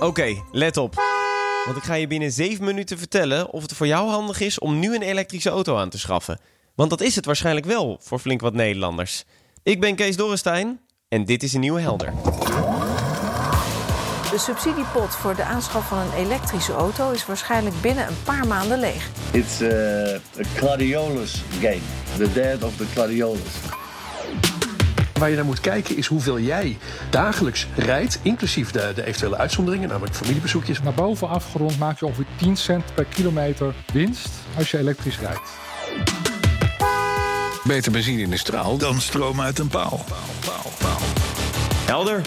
Oké, let op. Want ik ga je binnen 7 minuten vertellen of het voor jou handig is om nu een elektrische auto aan te schaffen. Want dat is het waarschijnlijk wel voor flink wat Nederlanders. Ik ben Kees Dorrestein en dit is een nieuwe Helder. De subsidiepot voor de aanschaf van een elektrische auto is waarschijnlijk binnen een paar maanden leeg. It's uh, a gladiolus game. The dead of the gladiolus. Waar je naar moet kijken is hoeveel jij dagelijks rijdt, inclusief de, de eventuele uitzonderingen, namelijk familiebezoekjes. Naar boven afgerond maak je ongeveer 10 cent per kilometer winst als je elektrisch rijdt. Beter benzine in de straal dan stroom uit een paal. Helder.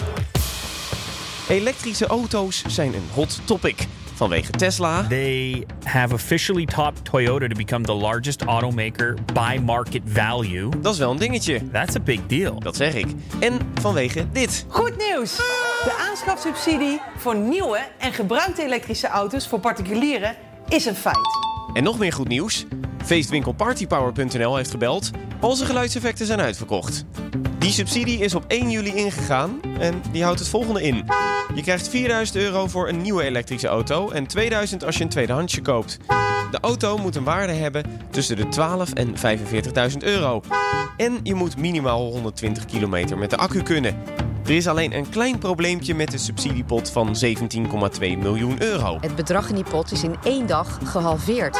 Elektrische auto's zijn een hot topic. Vanwege Tesla, They have officially topped Toyota to become the largest automaker by market value. dat is wel een dingetje. That's a big deal. Dat zeg ik. En vanwege dit. Goed nieuws! De aanschafsubsidie voor nieuwe en gebruikte elektrische auto's voor particulieren is een feit. En nog meer goed nieuws. Feestwinkel Partypower.nl heeft gebeld. Zijn geluidseffecten zijn uitverkocht. Die subsidie is op 1 juli ingegaan en die houdt het volgende in. Je krijgt 4000 euro voor een nieuwe elektrische auto en 2000 als je een tweedehandsje koopt. De auto moet een waarde hebben tussen de 12 en 45.000 euro. En je moet minimaal 120 kilometer met de accu kunnen. Er is alleen een klein probleempje met de subsidiepot van 17,2 miljoen euro. Het bedrag in die pot is in één dag gehalveerd.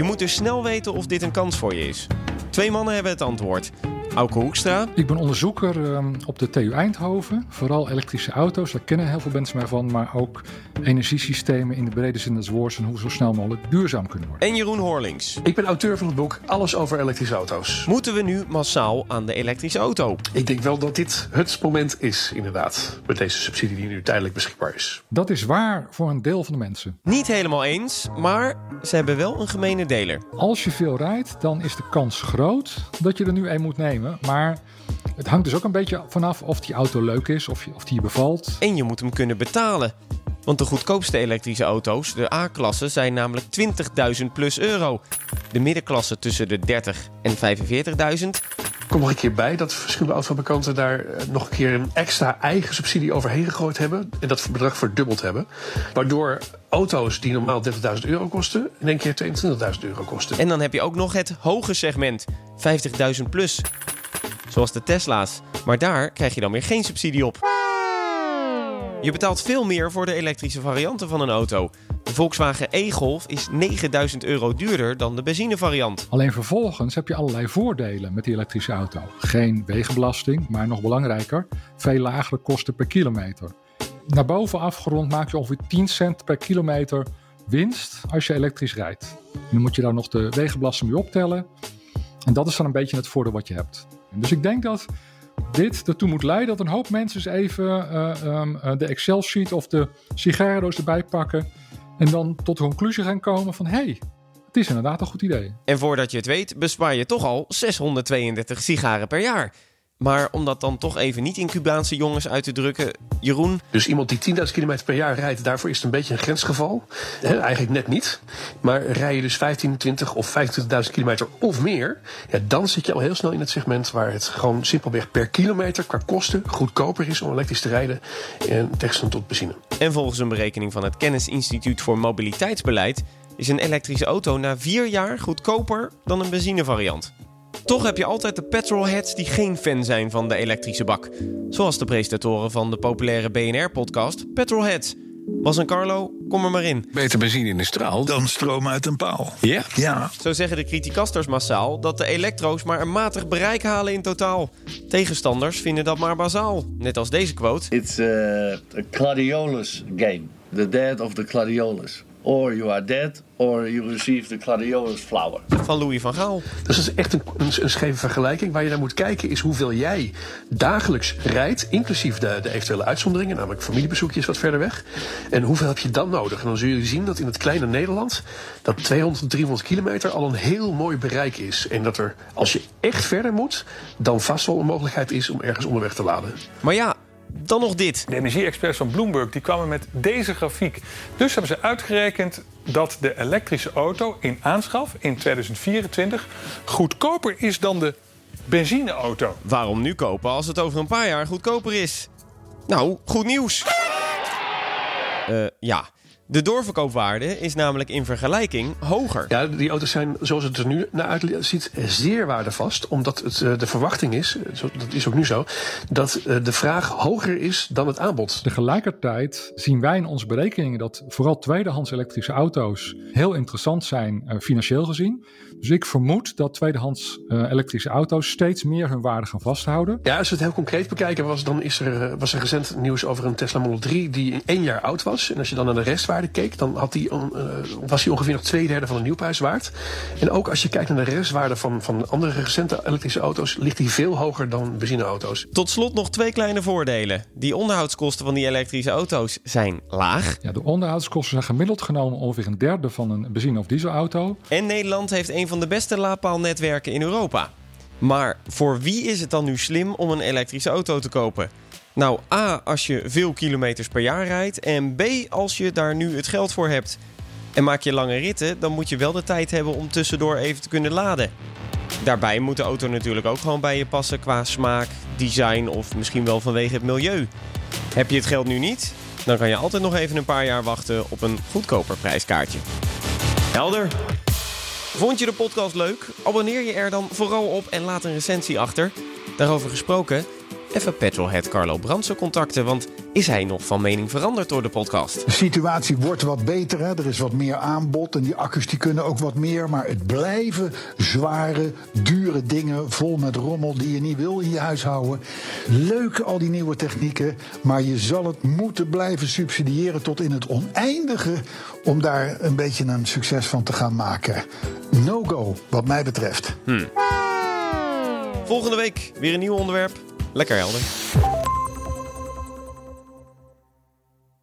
Je moet dus snel weten of dit een kans voor je is. Twee mannen hebben het antwoord. Auke Hoekstra, Ik ben onderzoeker ehm, op de TU Eindhoven. Vooral elektrische auto's, daar kennen heel veel mensen mij van. Maar ook energiesystemen in de brede zin des woords. En hoe ze zo snel mogelijk duurzaam kunnen worden. en Jeroen Horlings. Ik ben auteur van het boek Alles over elektrische auto's. Moeten we nu massaal aan de elektrische auto? Ik denk wel dat dit het moment is, inderdaad, met deze subsidie die nu tijdelijk beschikbaar is. Dat is waar voor een deel van de mensen. Niet helemaal eens, maar ze hebben wel een gemene deler. Als je veel rijdt, dan is de kans groot dat je er nu een moet nemen. Maar het hangt dus ook een beetje vanaf of die auto leuk is, of, je, of die je bevalt. En je moet hem kunnen betalen. Want de goedkoopste elektrische auto's, de A-klasse, zijn namelijk 20.000 plus euro. De middenklasse tussen de 30 en 45.000. Kom nog een keer bij dat verschillende autofabrikanten daar eh, nog een keer een extra eigen subsidie overheen gegooid hebben. En dat bedrag verdubbeld hebben. Waardoor auto's die normaal 30.000 euro kosten, in één keer 22.000 euro kosten. En dan heb je ook nog het hoge segment, 50.000 plus. Zoals de Tesla's. Maar daar krijg je dan weer geen subsidie op. Je betaalt veel meer voor de elektrische varianten van een auto. De Volkswagen e-Golf is 9000 euro duurder dan de benzinevariant. Alleen vervolgens heb je allerlei voordelen met die elektrische auto. Geen wegenbelasting, maar nog belangrijker, veel lagere kosten per kilometer. Naar boven afgerond maak je ongeveer 10 cent per kilometer winst als je elektrisch rijdt. Dan moet je daar nog de wegenbelasting mee optellen. En dat is dan een beetje het voordeel wat je hebt. Dus ik denk dat dit ertoe moet leiden dat een hoop mensen eens even eh, ehm, eh, de Excel-sheet of de sigarendoos erbij pakken. En dan tot de conclusie gaan komen van hé, hey, het is inderdaad een goed idee. En voordat je het weet, bespaar je toch al 632 sigaren per jaar. Maar om dat dan toch even niet in Cubaanse jongens uit te drukken, Jeroen, Dus iemand die 10.000 kilometer per jaar rijdt, daarvoor is het een beetje een grensgeval. Eigenlijk net niet. Maar rij je dus 15, 20 of 25.000 kilometer of meer, ja, dan zit je al heel snel in het segment waar het gewoon simpelweg per kilometer qua kosten goedkoper is om elektrisch te rijden in tegenstelling tot benzine. En volgens een berekening van het Kennisinstituut voor Mobiliteitsbeleid is een elektrische auto na vier jaar goedkoper dan een benzinevariant. Toch heb je altijd de petrolheads die geen fan zijn van de elektrische bak. Zoals de presentatoren van de populaire BNR-podcast Petrolheads. Bas en Carlo, kom er maar in. Beter benzine in de straal dan stroom uit een paal. Ja? Ja. Zo zeggen de criticasters massaal dat de elektro's maar een matig bereik halen in totaal. Tegenstanders vinden dat maar bazaal. Net als deze quote. It's uh, a gladiolus game. The dead of the gladiolus. Or you are dead, or you receive the gladiolus flower. van Louis van Gaal. Dus dat is echt een, een, een scheve vergelijking. Waar je naar moet kijken is hoeveel jij dagelijks rijdt, inclusief de, de eventuele uitzonderingen, namelijk familiebezoekjes wat verder weg. En hoeveel heb je dan nodig? En dan zul je zien dat in het kleine Nederland dat 200, 300 kilometer al een heel mooi bereik is. En dat er, als je echt verder moet, dan vast wel een mogelijkheid is om ergens onderweg te laden. Maar ja, dan nog dit. De energie-experts van Bloomberg die kwamen met deze grafiek. Dus hebben ze uitgerekend dat de elektrische auto in aanschaf in 2024 goedkoper is dan de benzineauto. Waarom nu kopen als het over een paar jaar goedkoper is? Nou, goed nieuws. Eh, ja. De doorverkoopwaarde is namelijk in vergelijking hoger. Ja, die auto's zijn, zoals het er nu naar uitziet, zeer waardevast. Omdat het, eh, de verwachting is, eh, dat is ook nu zo, dat eh, de vraag hoger is dan het aanbod. Tegelijkertijd zien wij in onze berekeningen dat vooral tweedehands elektrische auto's heel interessant zijn financieel gezien. Dus ik vermoed dat tweedehands eh, elektrische auto's steeds meer hun waarde gaan vasthouden. Ja, als we het heel concreet bekijken, was, dan is er, was er recent nieuws over een Tesla Model 3 die in één jaar oud was. En als je dan naar de restwaarde keek, dan had die, eh, was die ongeveer nog twee derde van de nieuwprijs waard. En ook als je kijkt naar de restwaarde van, van andere recente elektrische auto's, ligt die veel hoger dan benzineauto's. Tot slot nog twee kleine voordelen. Die onderhoudskosten van die elektrische auto's zijn laag. Ja, de onderhoudskosten zijn gemiddeld genomen ongeveer een derde van een benzine- of dieselauto. En Nederland heeft een van de beste laadpaalnetwerken in Europa. Maar voor wie is het dan nu slim om een elektrische auto te kopen? Nou, A, als je veel kilometers per jaar rijdt. En B, als je daar nu het geld voor hebt. En maak je lange ritten, dan moet je wel de tijd hebben om tussendoor even te kunnen laden. Daarbij moet de auto natuurlijk ook gewoon bij je passen qua smaak, design of misschien wel vanwege het milieu. Heb je het geld nu niet? Dan kan je altijd nog even een paar jaar wachten op een goedkoper prijskaartje. Helder. Vond je de podcast leuk? Abonneer je er dan vooral op en laat een recensie achter. Daarover gesproken, even petrolhead Carlo Brandsen contacten, want is hij nog van mening veranderd door de podcast? De situatie wordt wat beter, hè? er is wat meer aanbod en die accu's die kunnen ook wat meer. Maar het blijven zware, dure dingen vol met rommel die je niet wil in je huis houden. Leuk al die nieuwe technieken, maar je zal het moeten blijven subsidiëren tot in het oneindige om daar een beetje een succes van te gaan maken. No go, wat mij betreft. Volgende week weer een nieuw onderwerp. Lekker helder.